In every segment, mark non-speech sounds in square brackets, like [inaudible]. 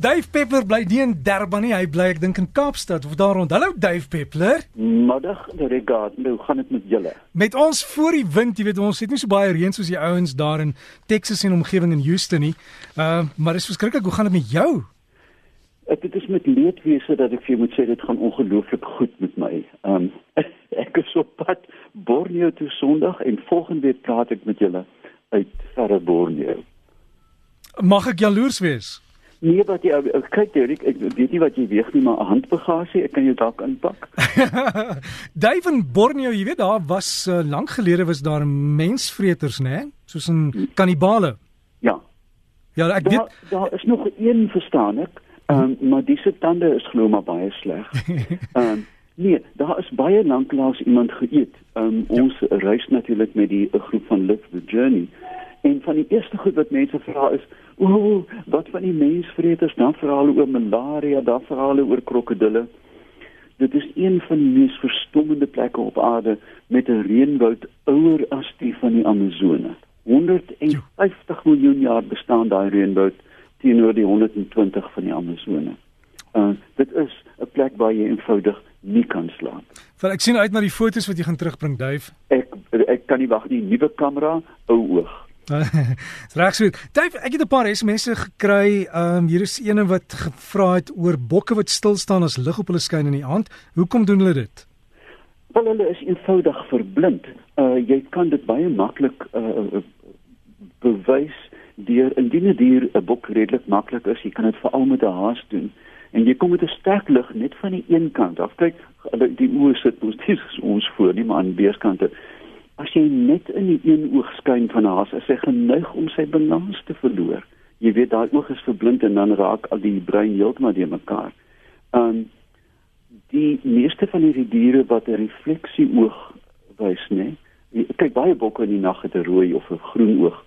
Dave Peppler bly nie in Durban nie, hy bly ek dink in Kaapstad of daar rond. Hallo Dave Peppler. Middag, Regard. Nou gaan dit met julle. Met ons voor die wind, jy weet ons het nie so baie reën soos die ouens daar in Texas en omgewing in Houston nie. Uh maar dis verskriklik, hoe gaan dit met jou? Ek dit is met leedwese dat ek vir jou moet sê dit gaan ongelooflik goed met my. Um [laughs] ek is op pad Borneo toe Sondag en volgende week praat ek met julle uit verre Borneo. Mag ek jaloers wees? Nee, wat jy kyk jy ek, weet nie wat jy weeg nie, maar 'n handbagasie, ek kan jou dalk inpak. [laughs] Dave in Borneo, jy weet daar was uh, lank gelede was daar mensvreters, né? Soos 'n kannibale. Ja. Ja, ek daar, weet daar is nog een verstaan ek, um, maar dis se tande is glo maar baie sleg. [laughs] Ehm um, nee, daar is baie lanklaas iemand geëet. Um, ons ja. reis natuurlik met die groep van Live the Journey. En van die eerste goed wat mense vra is, "O, wat van die mensvreters? Dan vra hulle oor malaria, dan vra hulle oor krokodille." Dit is een van die mees verstommende plekke op aarde met 'n reënwoud ouer as die van die Amazone. 150 miljoen jaar bestaan daai reënwoud teenoor die 120 van die Amazone. Uh dit is 'n plek waar jy eenvoudig nie kan slaap. Want ek sien uit na die foto's wat jy gaan terugbring, Dave. Ek ek kan nie wag nie, nuwe kamera, ou oog. [laughs] Reg so. Dave, ek het 'n paar SMS'e gekry. Ehm um, hier is eene wat gevra het oor bokke wat stil staan as lig op hulle skyn in die aand. Hoekom doen hulle dit? Wel hulle is eenvoudig verblind. Uh jy kan dit baie maklik uh bewys deur indien 'n dier 'n bok redelik maklik is, jy kan dit veral met 'n haas doen. En jy kom met 'n sterk lig net van die een kant af. Kyk, die oë sit ons [laughs] dis ons voor, nie maar aan beeskante as jy net in die een oog skyn van haar, is sy geneig om sy balans te verloor. Jy weet daai oog is verblind en dan raak al die brein heeltemal de mekaar. Um die meeste van hierdie diere wat 'n refleksie oog wys, nê. Kyk baie bokke in die nag het 'n rooi of 'n groen oog.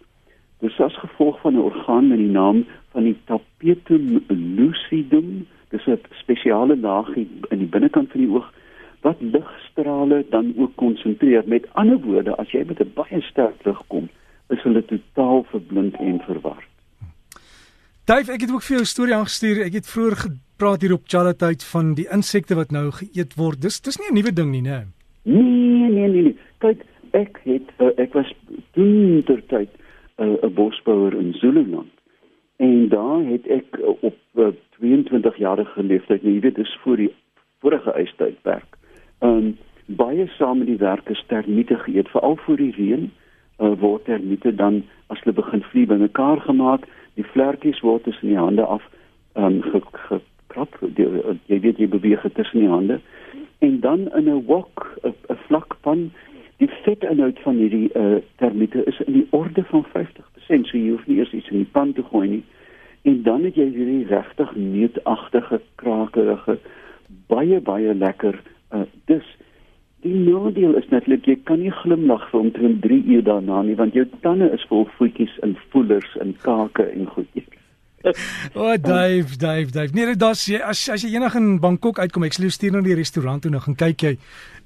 Dis as gevolg van 'n orgaan met die naam van die tapetum lucidum. Dis 'n spesiale laagie in die binnekant van die oog wat ligstrale dan ook konsentreer. Met ander woorde, as jy met 'n baie sterk lig kom, is hulle totaal verblind en verward. Dave, ek het ook vir jou 'n storie aangestuur. Ek het vroeër gepraat hier op Chalatheid van die insekte wat nou geëet word. Dis dis nie 'n nuwe ding nie, né? Nee, nee, nee, nee. Kyk, ek het uh, ek was toen ter tyd eh, 'n uh, bosbouer in Zululand. En daar het ek uh, op uh, 22 jarige leeftyd, nou, jy weet, dis voor die vorige ystydperk um, baie saam met die werkers termiete geëet. Veral voor die reën uh, word termiete dan as hulle begin vlieg bymekaar gemaak. Die vlekkies word tussen die hande af um, gekrap jy weet jy beweeg tussen die hande. En dan in 'n wok 'n vlak van die vetinhoud van hierdie uh, termiete is in die orde van 50% so jy hoef nie eers iets in die pan te gooi nie. En dan het jy hierdie regtig neutagtige krakerige baie baie lekker Uh, dus die nadeel is netlik jy kan nie glimlag vir omtrent 3 uur daarna nie want jou tande is vol voetjies en voelers en kake en goed. [laughs] O, oh, Dave, Dave, Dave. Nee, dit as as, as jy enig in Bangkok uitkom, ek sê stuur na die restaurant toe nou gaan kyk jy.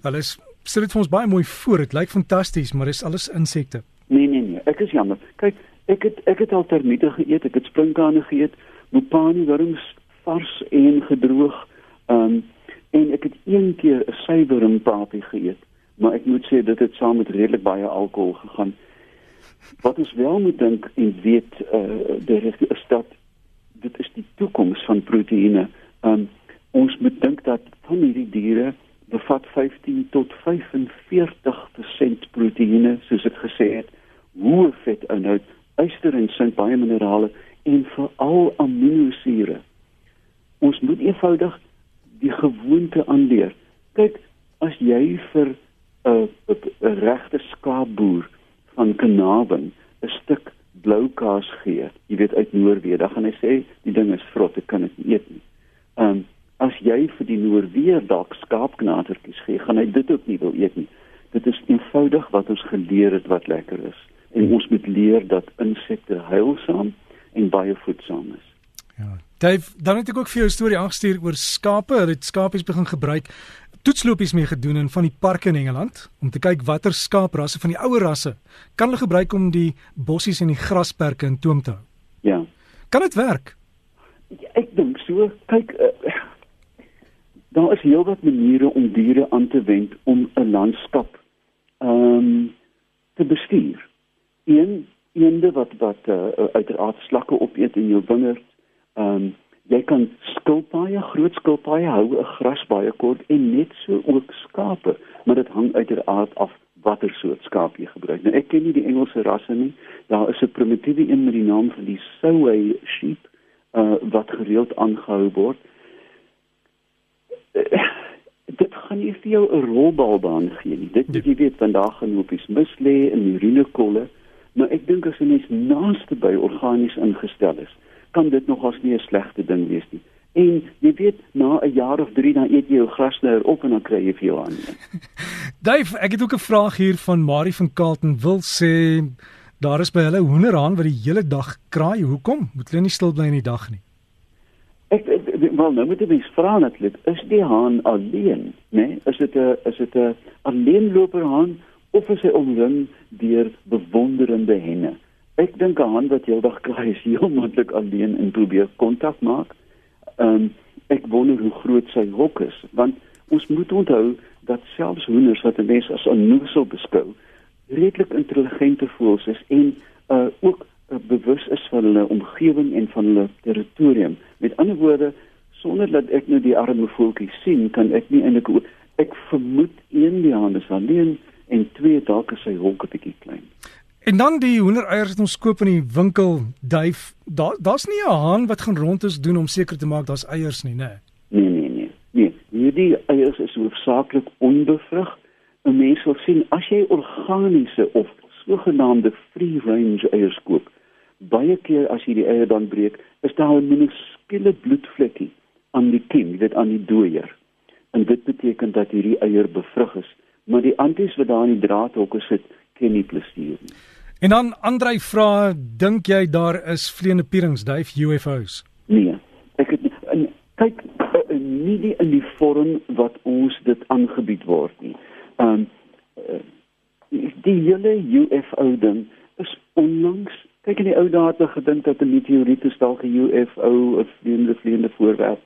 Hulle is sit dit vir ons baie mooi voor. Dit lyk fantasties, maar dis alles insekte. Nee, nee, nee. Ek is jammer. Kyk, ek het ek het al termiete geëet, ek het sprinkane geëet, mopani wurms vars en gedroog. Ehm um, en ek het een keer 'n suiwerm papie geëet, maar ek moet sê dit het saam met redelik baie alkohol gegaan. Wat ons wel moet dink en weet eh uh, daar is dat dit is die toekoms van proteïene. Um, ons moet dink dat van hierdie diere bevat 15 tot 45% proteïene soos ek gesê het, hoë vetinhoud, yster en sink baie minerale en veral aminosure. Ons moet eenvoudig die gewoonte aanleer. Kyk, as jy vir 'n uh, regte skaapboer van Kanawin 'n stuk blou kaas gee, jy weet uit Noorwe, dan gaan hy sê die ding is vrot, ek kan dit nie eet nie. Ehm um, as jy vir die Noorwe dalk skaapknatertjies gee, gaan hy dit ook nie wil eet nie. Dit is eenvoudig wat ons geleer het wat lekker is. En ons moet leer dat insekte heilsaam en baie voedsaam is. Ja. Dave, dan het ek ook vir jou 'n storie aangestuur oor skape. Hulle het skapies begin gebruik toetslopies mee gedoen in van die parke in Engeland om te kyk watter skaaprasse van die ouer rasse kan hulle gebruik om die bossies en die grasperke in toom te hou. Ja. Kan dit werk? Ja, ek dink so kyk uh, daar is heelwat maniere om diere aan te wend om 'n landskap ehm um, te bestuur. Een eende wat wat uh, uiteraard slakke opeet in jou wingerd. Ehm um, jy kan skilpaaie, groot skilpaaie hou 'n gras baie kort en net so ook skape, maar dit hang uiteraard af watter soort skaap jy gebruik. Nou ek ken nie die Engelse rasse nie. Daar is 'n primitiewe een met die naam van die Soay sheep uh, wat gereeld aangehou word. Uh, dit gaan nie vir jou 'n rolbalbaan gee nie. Dit jy weet vandag gaan op is mislê in urinekolle, maar ek dink as 'n mens naaste by organies ingestel is, kan dit nogals nie 'n slegte ding wees nie. En jy weet na 'n jaar of 3 dan eet jy jou grasnyer op en dan kry jy vir jou aan. [laughs] Dave, ek het ook 'n vraag hier van Marie van Kalten wil sê daar is by hulle hoenderhaan wat die hele dag kraai. Hoekom? Moet hulle nie stil bly in die dag nie? Ek, ek wel nou moet jy mens vra netlik, is die haan alleen, né? Nee? Is dit 'n is dit 'n alleenloper haan of is hy omring deur bewonderende henne? Ek dink 'n haan wat heeldag kraai is heel [laughs] moontlik alleen en probeer kontak maak. Ehm um, ek wonder hoe groot sy hok is, want ons moet onthou dat selfs hoenders wat 'n mens as 'n noesel beskou, redelik intelligente voëls is en uh ook uh, bewus is van hulle omgewing en van hulle territorium. Met ander woorde, sonder dat ek nou die arme voeltjie sien, kan ek nie eintlik ek vermoed een die haan is alleen en twee dalk is sy hok 'n bietjie klein. En dan die hoendereiers wat ons koop in die winkel, duif, daar daar's nie 'n haan wat gaan rond is doen om seker te maak daar's eiers nie, né? Nee, nee, nee. Nee, hierdie eiers is hoofsaaklik onbevrug. 'n Mens sal sien as jy organiese of sogenaamde free range eiers koop, baie keer as jy die eier dan breek, is daar 'n minuskiele bloedvlekkie aan die kiem, dit aan die dooier. En dit beteken dat hierdie eier bevrug is, maar die anties wat daar in die draadhokke sit, ken nie plesier nie. En dan Andrei vra, dink jy daar is vleiende pierings, duif UFO's? Nee, ek het en kyk eh, nie die in die vorm wat ons dit aangebied word nie. Ehm um, die hele UFO ding is onlangs kyk in die ou dae het gedink dat 'n meteoriet is dalk 'n UFO of 'n vleiende vleiende voorwerp.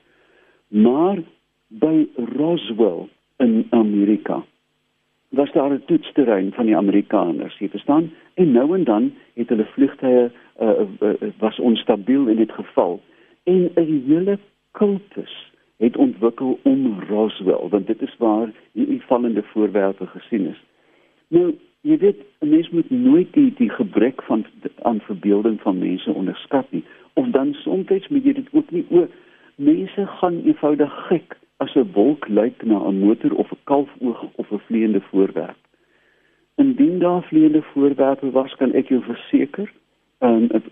Maar by Roswell in Amerika was daar 'n toetsterrein van die Amerikaners, jy verstaan? En nou en dan het hulle vliegtye uh, uh, was onstabiel in dit geval en 'n hele kultus het ontwikkel om Roswell, want dit is waar die vallende voorwerpe gesien is. Nou, jy weet, 'n mens moet nooit die die gebrek van aan verbeelding van mense onderskat nie. Of dan soms moet jy dit ook nie oor mense gaan eenvoudig gek as 'n wolk lyk na 'n motor of 'n kalfoog of 'n vleiende voorwerp. Indien daar vleiende voorwerpe was, kan ek jou verseker, ehm um,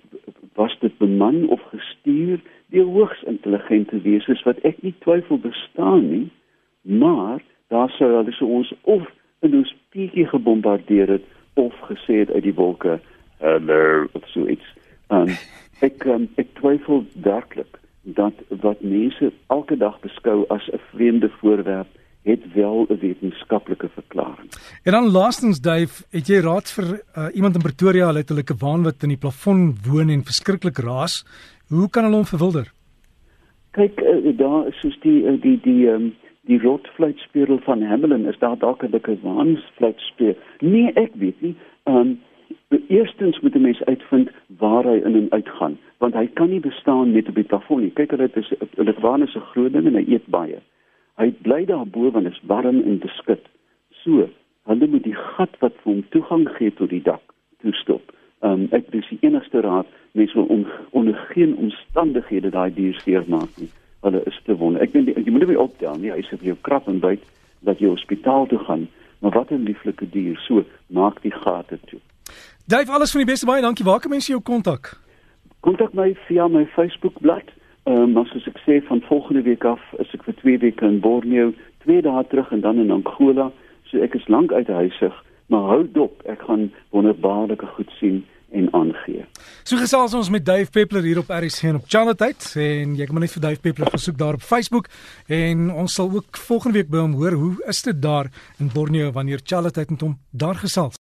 was dit beman of gestuur deur hoogs intelligente wesens wat ek nie twyfel bestaan nie, maar daar sou hulle so ons of 'n ospietjie gebombardeer het of gesê het uit die wolke, hallo of so iets. Ehm um, ek um, ek twyfel werklik dat wat mense elke dag beskou as 'n vreemde voorwerp het wel 'n wetenskaplike verklaring. En dan laastens Dave, het jy raad vir uh, iemand in Pretoria, hulle het hulle kwaan wat in die plafon woon en verskriklik raas. Hoe kan hulle hom verwilder? Kyk, uh, daar is soos die uh, die die um, die rotfluitspieël van Hamelin is daar dalk 'n kwaansfluitspieël. Nee, ek weet nie. Ehm um, Eerstens moet 'n mens uitvind waar hy in en uit gaan, want hy kan nie bestaan net op die plafon nie. Kyk, dit is dit waan is 'n groot ding en hy eet baie. Hy bly daar bo want dit is warm en beskut. So, hulle moet die gat wat vir hom toegang gee tot die dak toestop. Um ek dis die enigste raad, mense wil on, onder geen omstandighede daai dier seer maak nie. Hulle is te wonder. Ek dink jy moet hom optel, nie hy sê vir jou krap en byt dat jy hospitaal toe gaan, maar wat 'n lieflike dier. So, maak die gate toe. Dave, alles van die beste baie. Dankie. Waar kan mense jou kontak? Kontak my via my Facebook bladsy. Ehm um, as ek sê van volgende week af is ek vir 2 weke in Borneo, 2 dae terug en dan in Angola. So ek is lank uit huisig, maar hou dop, ek gaan wonderbaarlike goed sien en aangee. So gesels ons met Dave Peppler hier op RSG en op Charlotte en jy kan maar net vir Dave Peppler gesoek daar op Facebook en ons sal ook volgende week by hom hoor hoe is dit daar in Borneo wanneer Charlotte met hom daar gesels.